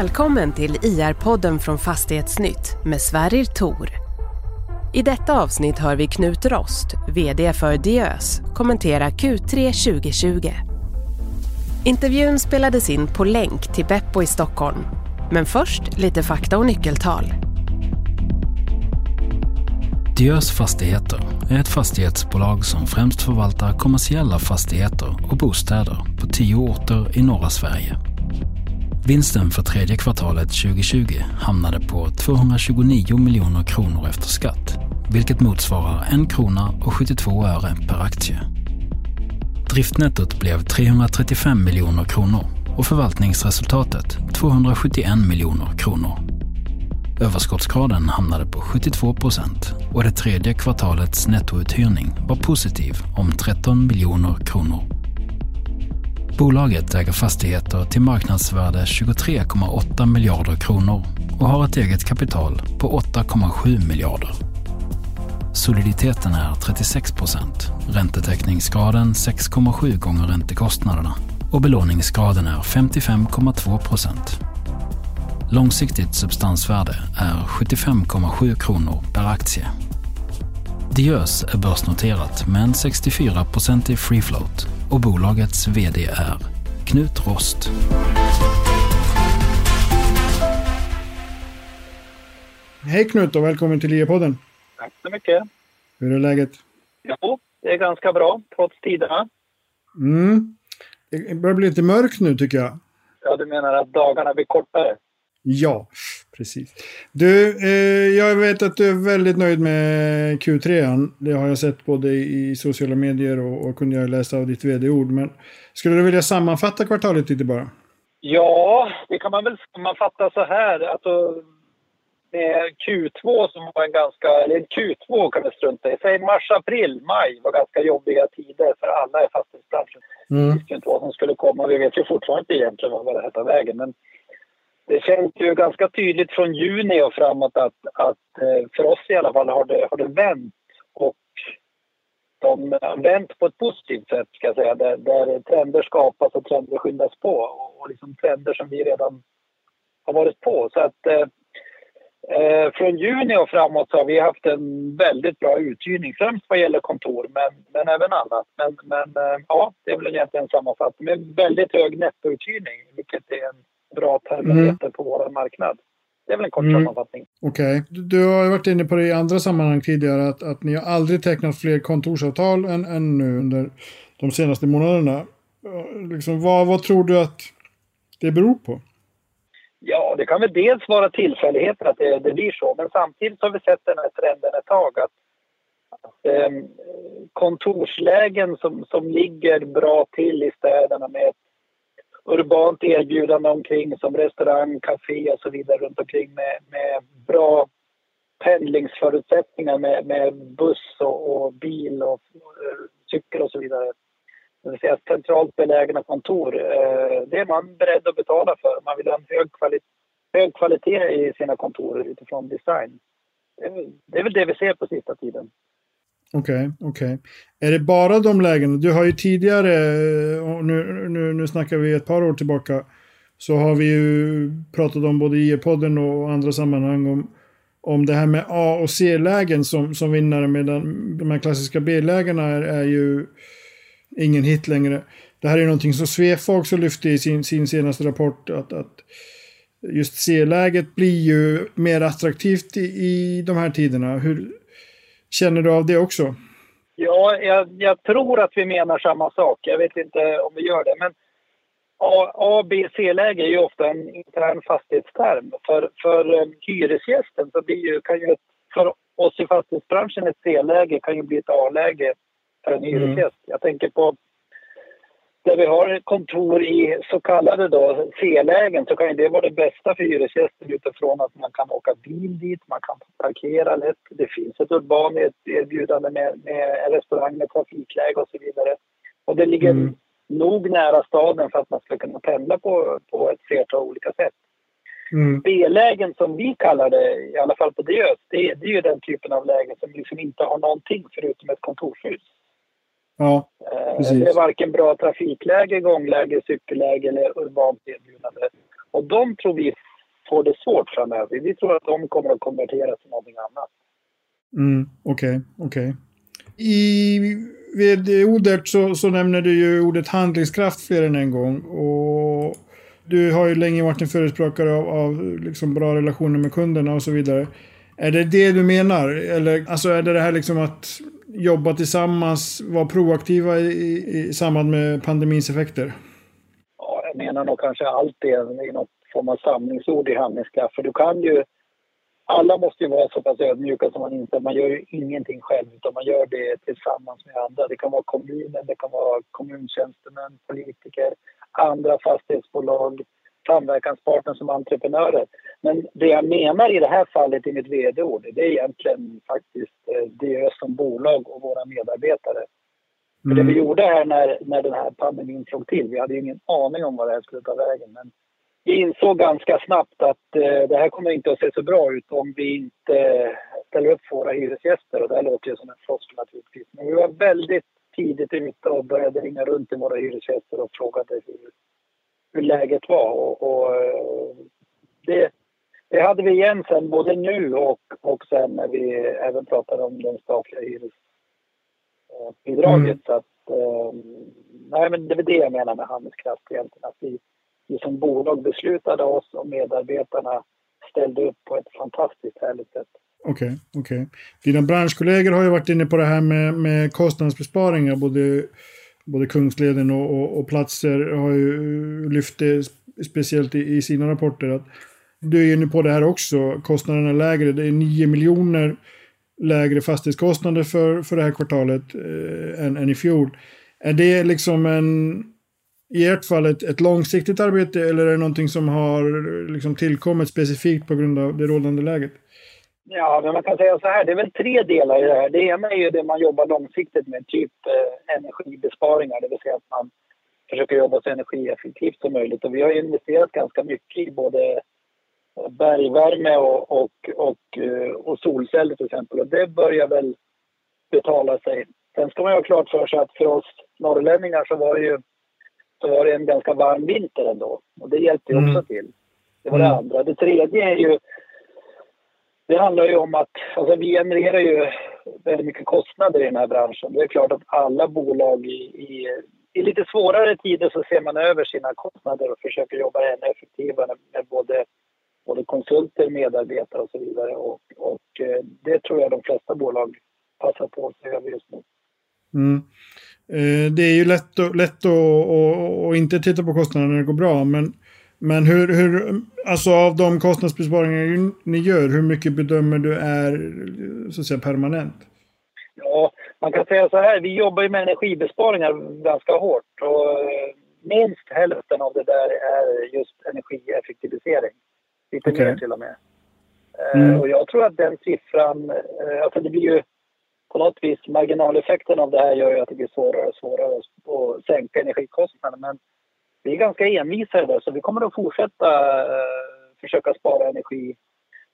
Välkommen till IR-podden från Fastighetsnytt med Sverrir Tor. I detta avsnitt hör vi Knut Rost, VD för Diös, kommentera Q3 2020. Intervjun spelades in på länk till Beppo i Stockholm. Men först lite fakta och nyckeltal. Diös Fastigheter är ett fastighetsbolag som främst förvaltar kommersiella fastigheter och bostäder på tio orter i norra Sverige. Vinsten för tredje kvartalet 2020 hamnade på 229 miljoner kronor efter skatt, vilket motsvarar 1 krona och 72 öre per aktie. Driftnettot blev 335 miljoner kronor och förvaltningsresultatet 271 miljoner kronor. Överskottsgraden hamnade på 72 procent och det tredje kvartalets nettouthyrning var positiv om 13 miljoner kronor. Bolaget äger fastigheter till marknadsvärde 23,8 miljarder kronor och har ett eget kapital på 8,7 miljarder. Soliditeten är 36 procent, räntetäckningsgraden 6,7 gånger räntekostnaderna och belåningsgraden är 55,2 procent. Långsiktigt substansvärde är 75,7 kronor per aktie. Diös är börsnoterat med en 64-procentig free float och bolagets VD är Knut Rost. Hej Knut och välkommen till IE-podden. Tack så mycket. Hur är läget? Jo, det är ganska bra trots tiderna. Mm. Det börjar bli lite mörkt nu tycker jag. Ja, du menar att dagarna blir kortare? Ja, precis. Du, eh, jag vet att du är väldigt nöjd med Q3. Det har jag sett både i sociala medier och, och kunde jag läsa av ditt vd-ord. Men skulle du vilja sammanfatta kvartalet lite bara? Ja, det kan man väl sammanfatta så här. Alltså, med Q2 som var en ganska, eller Q2 kan vi strunta i. Säg mars, april, maj var ganska jobbiga tider för alla i fastighetsbranschen. Mm. Inte vad som skulle komma. Vi vet ju fortfarande inte egentligen vad det här tar vägen. Men det känns ju ganska tydligt från juni och framåt att, att eh, för oss i alla fall har det, har det vänt. Och de har vänt på ett positivt sätt, ska jag säga, där, där trender skapas och trender skyndas på. Och liksom trender som vi redan har varit på. Så att eh, eh, från juni och framåt så har vi haft en väldigt bra uthyrning, främst vad gäller kontor, men, men även annat. Men, men eh, ja, det är väl egentligen en sammanfattning med väldigt hög nettouthyrning, vilket är en bra termometer mm. på vår marknad. Det är väl en kort mm. sammanfattning. Okej. Okay. Du har varit inne på det i andra sammanhang tidigare att, att ni har aldrig tecknat fler kontorsavtal än, än nu under de senaste månaderna. Liksom, vad, vad tror du att det beror på? Ja, det kan väl dels vara tillfälligheter att det, det blir så, men samtidigt har vi sett den här trenden ett tag att, att eh, kontorslägen som, som ligger bra till i städerna med ett urbant erbjudande omkring som restaurang, café och så vidare runt omkring med, med bra pendlingsförutsättningar med, med buss och, och bil och, och cykel och så vidare. Det vill säga centralt belägna kontor. Eh, det är man beredd att betala för. Man vill ha en hög, kvali hög kvalitet i sina kontor utifrån design. Det är, det är väl det vi ser på sista tiden. Okej, okay, okej. Okay. Är det bara de lägena? Du har ju tidigare, eh, och nu, nu, nu snackar vi ett par år tillbaka, så har vi ju pratat om både i podden och andra sammanhang om, om det här med A och C-lägen som, som vinnare medan de här klassiska B-lägena är, är ju ingen hit längre. Det här är någonting som Svefa också lyfte i sin, sin senaste rapport att, att just C-läget blir ju mer attraktivt i, i de här tiderna. Hur, Känner du av det också? Ja, jag, jag, tror att vi menar samma sak. Jag vet inte om vi gör det. Men A, A B, C-läge är ju ofta en intern fastighetsterm. För, för um, hyresgästen så blir ju, kan ju för oss i fastighetsbranschen ett C-läge kan ju bli ett A-läge för en mm. hyresgäst. Mm. Jag tänker på där vi har kontor i så kallade då C-lägen så kan det vara det bästa för hyresgästen utifrån att man kan åka bil dit, man kan parkera lätt. Det finns ett urban erbjudande med, med restaurang med trafikläge och så vidare. Och det ligger mm. nog nära staden för att man ska kunna pendla på, på ett flertal olika sätt. Mm. B-lägen som vi kallar det, i alla fall på Diös, det, det är ju den typen av lägen som liksom inte har någonting förutom ett kontorshus. Ja, eh, precis. Det är varken bra trafikläge, gångläge, cykelläge eller urbant erbjudande. Och de tror vi får det svårt framöver. Vi tror att de kommer att konverteras till någonting annat. Mm, Okej, okay. Okay. I vd-ordet så, så nämner du ju ordet handlingskraft fler än en gång. Och du har ju länge varit en förespråkare av, av liksom bra relationer med kunderna och så vidare. Är det det du menar? Eller alltså är det det här liksom att jobba tillsammans, vara proaktiva i, i, i samband med pandemins effekter? Ja, jag menar nog kanske allt det i något form av samlingsord i handlingskraft. För du kan ju alla måste ju vara så pass ödmjuka som man inte man gör ju ingenting själv utan man gör det tillsammans med andra. Det kan vara kommunen, det kan vara kommuntjänstemän, politiker, andra fastighetsbolag, samverkanspartner som entreprenörer. Men det jag menar i det här fallet i mitt vd-ord, det är egentligen faktiskt eh, DÖ som bolag och våra medarbetare. Mm. För det vi gjorde här när, när den här pandemin slog till, vi hade ju ingen aning om vad det här skulle ta vägen. Men vi insåg ganska snabbt att eh, det här kommer inte att se så bra ut om vi inte ställer upp för våra hyresgäster. Och det här låter ju som en floskel naturligtvis. Men vi var väldigt tidigt ute och började ringa runt till våra hyresgäster och frågade hur, hur läget var. Och, och det, det, hade vi igen sen, både nu och, och sen när vi även pratade om det statliga hyresbidraget. Mm. Så att, eh, nej, men det är det jag menar med handlingskraft egentligen. Att vi, vi som bolag beslutade oss och medarbetarna ställde upp på ett fantastiskt härligt sätt. Okej, okay, okej. Okay. Dina branschkollegor har ju varit inne på det här med, med kostnadsbesparingar, både, både Kungsleden och, och, och platser har ju lyft det speciellt i, i, sina rapporter. att Du är inne på det här också, kostnaderna är lägre. Det är 9 miljoner lägre fastighetskostnader för, för det här kvartalet eh, än, än i fjol. Är det liksom en i ert fall ett, ett långsiktigt arbete eller är det någonting som har liksom tillkommit specifikt på grund av det rådande läget? Ja, men man kan säga så här, det är väl tre delar i det här. Det ena är ju det man jobbar långsiktigt med, typ eh, energibesparingar, det vill säga att man försöker jobba så energieffektivt som möjligt. Och vi har investerat ganska mycket i både bergvärme och, och, och, eh, och solceller till exempel. Och det börjar väl betala sig. Sen ska man ju ha klart för sig att för oss norrlänningar så var det ju så var det en ganska varm vinter ändå. Och det hjälpte ju också mm. till. Det var det mm. andra. Det tredje är ju... Det handlar ju om att alltså vi genererar ju väldigt mycket kostnader i den här branschen. Det är klart att alla bolag i, i, i lite svårare tider så ser man över sina kostnader och försöker jobba ännu effektivare med både, både konsulter, medarbetare och så vidare. Och, och eh, det tror jag de flesta bolag passar på att se över just nu. Mm. Eh, det är ju lätt, lätt att inte titta på kostnaderna när det går bra, men, men hur, hur, alltså av de kostnadsbesparingar ni gör, hur mycket bedömer du är så att säga, permanent? Ja, man kan säga så här, vi jobbar ju med energibesparingar ganska hårt och eh, minst hälften av det där är just energieffektivisering. Lite okay. mer till och med. Eh, mm. Och jag tror att den siffran, alltså det blir ju på något vis marginaleffekten av det här gör ju att det blir svårare och svårare att sänka energikostnaderna. Men vi är ganska envisa i det, så vi kommer att fortsätta uh, försöka spara energi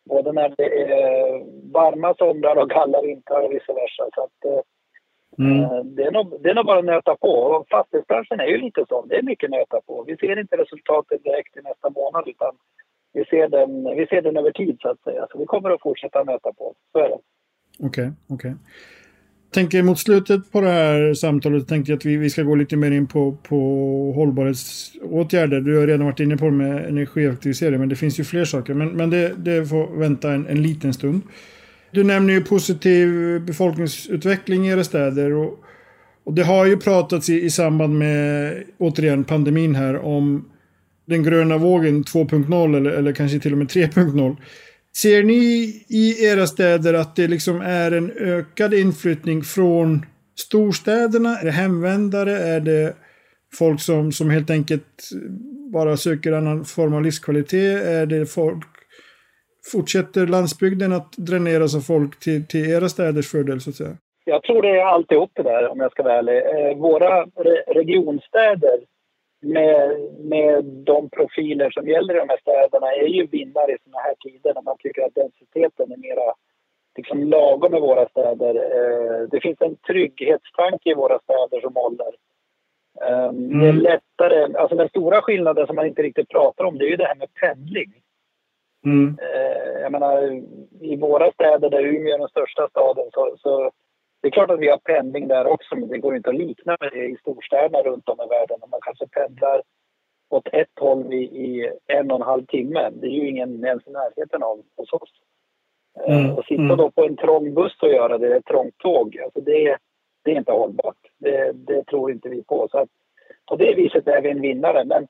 både när det är varma somrar och kalla vintrar och vice versa. Så att, uh, mm. det, är nog, det är nog bara att nöta på. Och fastighetsbranschen är ju lite sån. Det är mycket nöta på. Vi ser inte resultatet direkt i nästa månad utan vi ser den, vi ser den över tid så att säga. Så vi kommer att fortsätta nöta på. Så är det. Okej, okay, okej. Okay tänker mot slutet på det här samtalet tänkte jag att vi, vi ska gå lite mer in på, på hållbarhetsåtgärder. Du har redan varit inne på det med energieffektivisering, men det finns ju fler saker. Men, men det, det får vänta en, en liten stund. Du nämner ju positiv befolkningsutveckling i era städer. Och, och det har ju pratats i, i samband med, återigen, pandemin här om den gröna vågen 2.0 eller, eller kanske till och med 3.0. Ser ni i era städer att det liksom är en ökad inflyttning från storstäderna? Är det hemvändare? Är det folk som, som helt enkelt bara söker annan form av livskvalitet? Är det folk... Fortsätter landsbygden att dräneras av folk till, till era städers fördel så att säga? Jag tror det är alltihop det där om jag ska vara ärlig. Eh, våra regionstäder med, med de profiler som gäller i de här städerna är ju vinnare i såna här tider när man tycker att densiteten är mera liksom lagom i våra städer. Eh, det finns en trygghetstanke i våra städer som håller. Eh, mm. Det är lättare, alltså den stora skillnaden som man inte riktigt pratar om det är ju det här med pendling. Mm. Eh, jag menar, i våra städer där Umeå är den största staden så, så det är klart att vi har pendling där också, men det går inte att likna med det i storstäderna runt om i världen. Man kanske pendlar åt ett håll i, i en och en halv timme. Det är ju ingen ens i närheten av hos oss. Eh, mm. Och sitta mm. då på en trång buss och göra det, ett trångt tåg, alltså det, det är inte hållbart. Det, det, tror inte vi på. Så att, på det viset är vi en vinnare. Men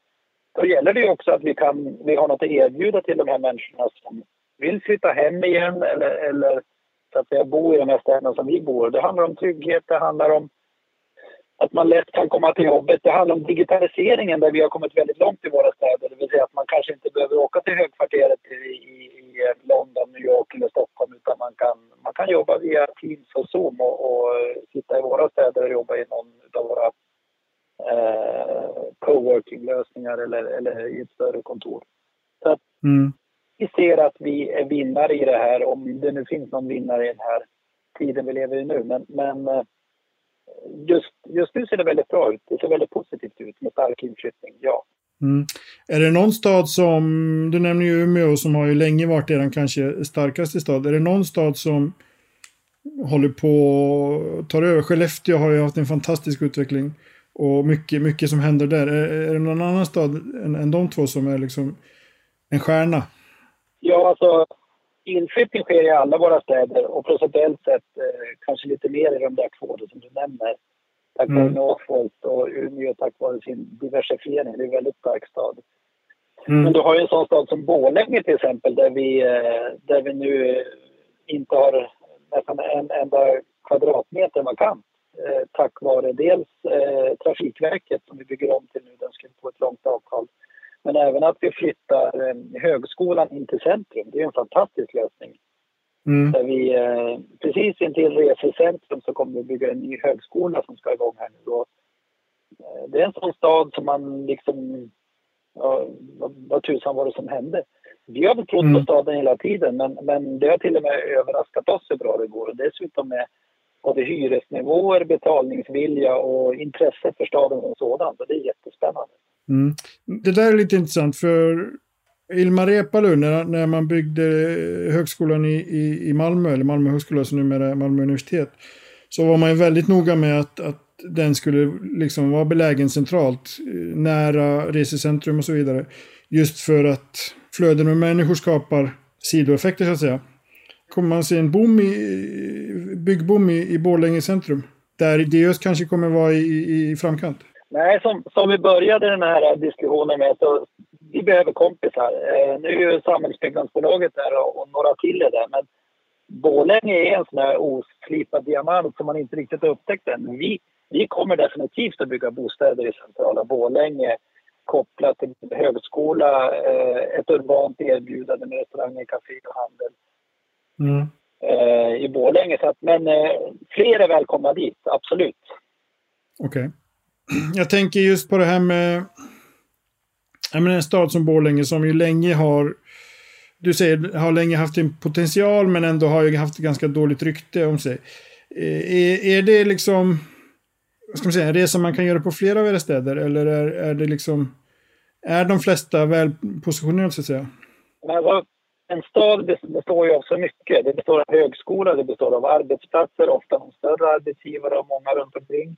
då gäller det också att vi, kan, vi har något att erbjuda till de här människorna som vill flytta hem igen eller, eller så att säga, bo i de här städerna som vi bor. Det handlar om trygghet, det handlar om att man lätt kan komma till jobbet. Det handlar om digitaliseringen där vi har kommit väldigt långt i våra städer. Det vill säga att man kanske inte behöver åka till högkvarteret i, i, i London, New York eller Stockholm utan man kan, man kan jobba via Teams och Zoom och, och sitta i våra städer och jobba i någon av våra eh, coworking-lösningar eller, eller i ett större kontor. Så att mm vi ser att vi är vinnare i det här, om det nu finns någon vinnare i den här tiden vi lever i nu. Men, men eh, just, just nu ser det väldigt bra ut. Det ser väldigt positivt ut med stark inflyttning, ja. Mm. Är det någon stad som, du nämner ju Umeå som har ju länge varit den kanske starkaste stad. Är det någon stad som håller på tar över? Skellefteå har ju haft en fantastisk utveckling och mycket, mycket som händer där. Är, är det någon annan stad än, än de två som är liksom en stjärna? Ja, alltså inflyttning sker i alla våra städer och procentuellt sett eh, kanske lite mer i de där två som du nämner. Tack vare mm. Northvolt och Umeå tack vare sin diversifiering. Det är en väldigt stark stad. Mm. Men du har ju en sån stad som Borlänge till exempel där vi, eh, där vi nu inte har nästan en enda kvadratmeter vakant. Eh, tack vare dels eh, Trafikverket som vi bygger om till nu, den ska få ett långt avtal. Men även att vi flyttar eh, högskolan in till centrum, det är en fantastisk lösning. Mm. Där vi, eh, precis intill resecentrum så kommer vi bygga en ny högskola som ska igång här nu. Och, eh, det är en sån stad som man liksom, ja, vad, vad tusan var det som hände? Vi har väl trott mm. på staden hela tiden men, men det har till och med överraskat oss hur bra det går. Och dessutom med både hyresnivåer, betalningsvilja och intresse för staden som sådan. Så det är jättespännande. Mm. Det där är lite intressant för Ilmar Reepalu, när, när man byggde högskolan i, i, i Malmö, eller Malmö högskola som numera är Malmö universitet, så var man ju väldigt noga med att, att den skulle liksom vara belägen centralt, eh, nära resecentrum och så vidare. Just för att flöden av människor skapar sidoeffekter så att säga. Kommer man se en boom i, byggboom i, i Borlänge centrum? Där Ideos kanske kommer vara i, i framkant? Nej, som, som vi började den här diskussionen med så vi behöver kompisar. Eh, nu är ju Samhällsbyggnadsbolaget där och, och några till är där. Men Borlänge är en sån här oslipad diamant som man inte riktigt har upptäckt än. Vi, vi kommer definitivt att bygga bostäder i centrala Borlänge kopplat till högskola, eh, ett urbant erbjudande med restauranger, kafé och handel. Mm. Eh, I Borlänge. Så att, men eh, fler är välkomna dit, absolut. Okej. Okay. Jag tänker just på det här med menar, en stad som Borlänge som ju länge har du säger har länge haft en potential men ändå har ju haft ett ganska dåligt rykte om sig. Eh, är, är det liksom vad ska man säga, en resa man kan göra på flera av era städer eller är, är det liksom är de flesta väl positionerade så att säga? Alltså, en stad består ju av så mycket. Det består av högskola, det består av arbetsplatser, ofta de större arbetsgivare och många runt omkring.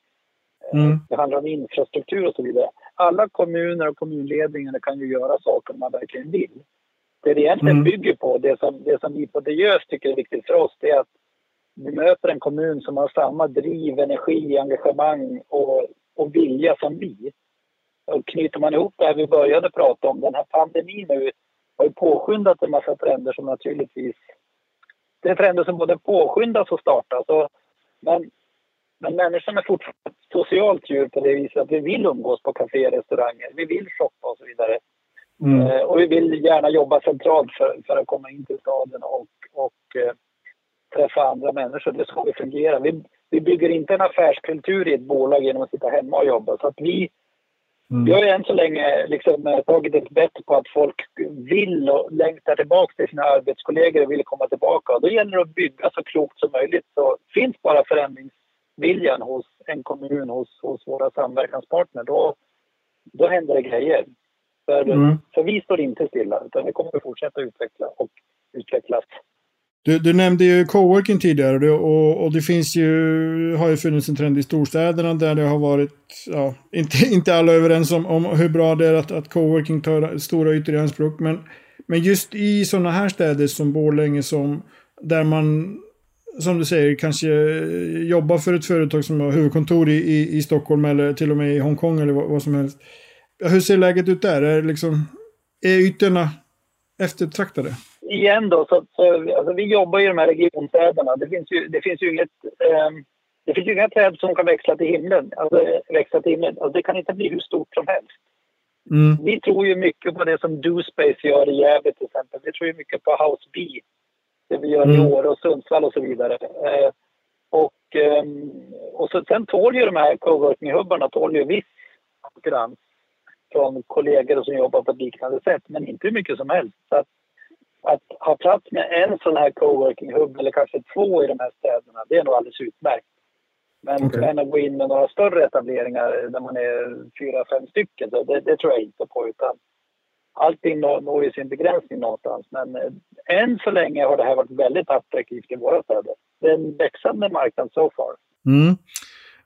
Mm. Det handlar om infrastruktur och så vidare. Alla kommuner och kommunledningar kan ju göra saker om man verkligen vill. Det det egentligen mm. bygger på, det som, det som vi på Diös tycker är viktigt för oss, det är att vi möter en kommun som har samma driv, energi, engagemang och, och vilja som vi. Och knyter man ihop det här vi började prata om, den här pandemin nu har ju påskyndat en massa trender som naturligtvis... Det är trender som både påskyndas och startas. Och, men men människan är fortfarande ett socialt djur på det viset att vi vill umgås på kaféer, restauranger, vi vill shoppa och så vidare. Mm. Eh, och vi vill gärna jobba centralt för, för att komma in till staden och, och eh, träffa andra människor. Det så vi fungerar. Vi, vi bygger inte en affärskultur i ett bolag genom att sitta hemma och jobba. Så att vi, mm. vi har än så länge liksom, eh, tagit ett bett på att folk vill och längtar tillbaka till sina arbetskollegor och vill komma tillbaka. Och då gäller det att bygga så klokt som möjligt. Så finns bara förändrings viljan hos en kommun, hos, hos våra samverkanspartner, då, då händer det grejer. För, Mm. för vi står inte stilla, utan vi kommer att fortsätta utveckla och utvecklas. Du, du nämnde ju coworking tidigare och, och det finns ju, har ju funnits en trend i storstäderna där det har varit, ja, inte, inte alla överens om, om hur bra det är att, att coworking tar stora ytor i anspråk. Men, men just i sådana här städer som Borlänge som, där man, som du säger, kanske jobbar för ett företag som har huvudkontor i, i, i Stockholm eller till och med i Hongkong eller vad, vad som helst. Hur ser läget ut där? Är, liksom, är ytorna eftertraktade? igen då, så, så alltså, vi jobbar i de här regionstäderna. Det finns ju, det finns ju inget... ehm, det finns ju inga träd som kan växla till himlen. Alltså, växa till himlen. Alltså, det kan inte bli hur stort som helst. Mm. Vi tror ju mycket på det som DoSpace gör i Gävle till exempel. Vi tror ju mycket på House B. Det vi gör Mm. i Åre och Sundsvall och så vidare. Eh, och, ehm, och så, sen tål ju de här coworking-hubbarna tål ju viss konkurrens från kollegor som jobbar på ett liknande sätt, men inte hur mycket som helst. Så att, att ha plats med en sån här coworking-hubb eller kanske två i de här städerna, det är nog alldeles utmärkt. Men, Okej. men att gå in med några större etableringar där man är fyra, fem stycken, det, det, det tror jag inte på. Utan allting når, når ju sin begränsning någonstans. Men eh, än så länge har det här varit väldigt attraktivt i våra städer. Det är en växande marknad so far. Mm.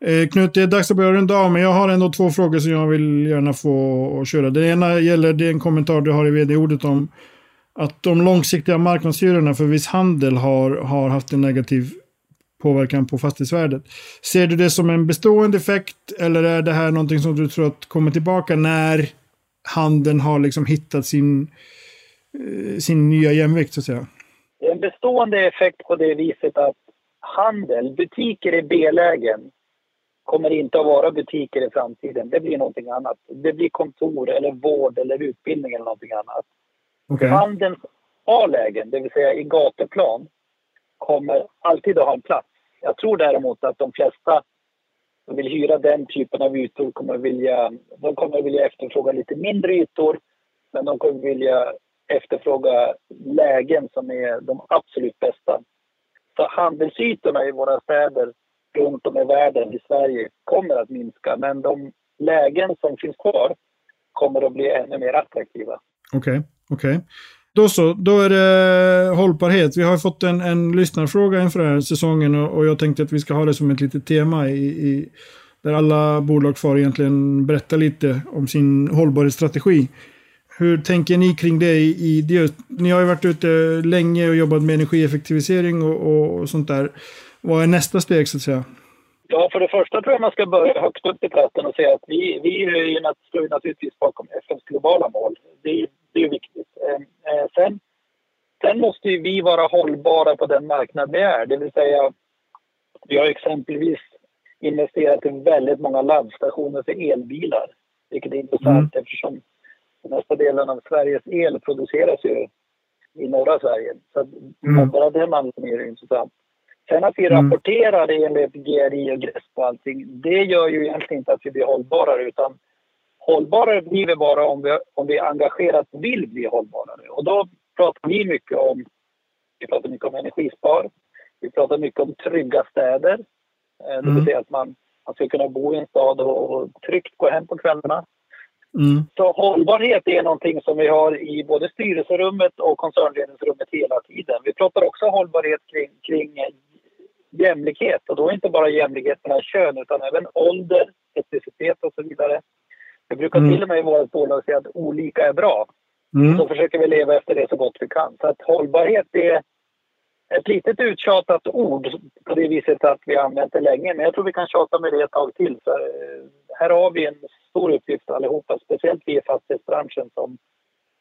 Eh, Knut, det är dags att börja runda av, men jag har ändå två frågor som jag vill gärna få köra. Den ena gäller det en kommentar du har i vd-ordet om att de långsiktiga marknadshyrorna för viss handel har, har haft en negativ påverkan på fastighetsvärdet. Ser du det som en bestående effekt eller är det här någonting som du tror att kommer tillbaka när handeln har liksom hittat sin, eh, sin nya jämvikt så att säga? En bestående effekt på det viset att handel, butiker i B-lägen kommer inte att vara butiker i framtiden. Det blir någonting annat. Det blir kontor eller vård eller utbildning eller någonting annat. Okej. Handelns A-lägen, det vill säga i gatuplan, kommer alltid att ha en plats. Jag tror däremot att de flesta som vill hyra den typen av ytor kommer vilja, de kommer att vilja efterfråga lite mindre ytor, men de kommer att vilja efterfråga lägen som är de absolut bästa. Så handelsytorna i våra städer runt om i världen, i Sverige, kommer att minska. Men de lägen som finns kvar kommer att bli ännu mer attraktiva. Okej, okej. Då så, då är det hållbarhet. Vi har fått en, en lyssnarfråga inför den här säsongen och, och jag tänkte att vi ska ha det som ett litet tema i, i, där alla bolag får egentligen berätta lite om sin hållbarhetsstrategi. Hur tänker ni kring det i, i det? Ni har ju varit ute länge och jobbat med energieffektivisering och, och, och sånt där. Vad är nästa steg så att säga? Ja, för det första tror jag man ska börja högt upp i tratten och säga att vi, vi är ju naturligtvis bakom FNs globala mål. Det, är- det är viktigt. Eh, eh, sen, sen måste ju vi vara hållbara på den marknad vi är. Det vill säga, vi har exempelvis investerat i väldigt många laddstationer för elbilar. Vilket är intressant eftersom den mesta delen av Sveriges el produceras ju i norra Sverige. Så Mm. bara den anledningen är det intressant. Sen att vi Mm. rapporterar enligt GRI och GRESP och allting, det gör ju egentligen inte att vi blir hållbarare utan hållbarare blir vi bara om vi, om vi engagerat vill bli hållbarare. Och då pratar vi mycket om, vi pratar mycket om energispar, vi pratar mycket om trygga städer. Eh, Det Mm. vill säga att man, man ska kunna bo i en stad och, och tryggt gå hem på kvällarna. Mm. Så hållbarhet är någonting som vi har i både styrelserummet och koncernledningsrummet hela tiden. Vi pratar också hållbarhet kring, kring eh, jämlikhet och då inte bara jämlikhet mellan kön utan även ålder, etnicitet och så vidare. Vi brukar Mm. till och med i vårt bolag säga att olika är bra. Mm. Så försöker vi leva efter det så gott vi kan. Så att hållbarhet är ett litet uttjatat ord på det viset att vi har använt det länge. Men jag tror vi kan tjata med det ett tag till. För eh, här har vi en stor uppgift allihopa. Speciellt vi i fastighetsbranschen som,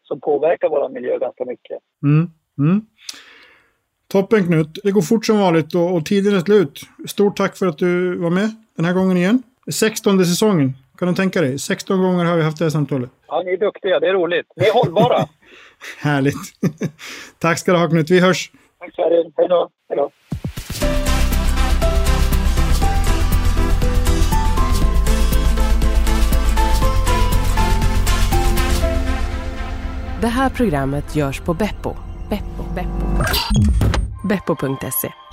som påverkar vår miljö ganska mycket. Mm. Mm. Toppen Knut. Det går fort som vanligt och, och tiden är slut. Stort tack för att du var med den här gången igen. 16 säsongen. Kan du tänka dig? 16 gånger har vi haft det här samtalet. Ja, ni är duktiga. Det är roligt. Ni är hållbara. Härligt. tack ska du ha Knut. Vi hörs. Tack Sverige. Hej då. Hej då. Det här programmet görs på Beppo. Beppo. Beppo. Beppo.se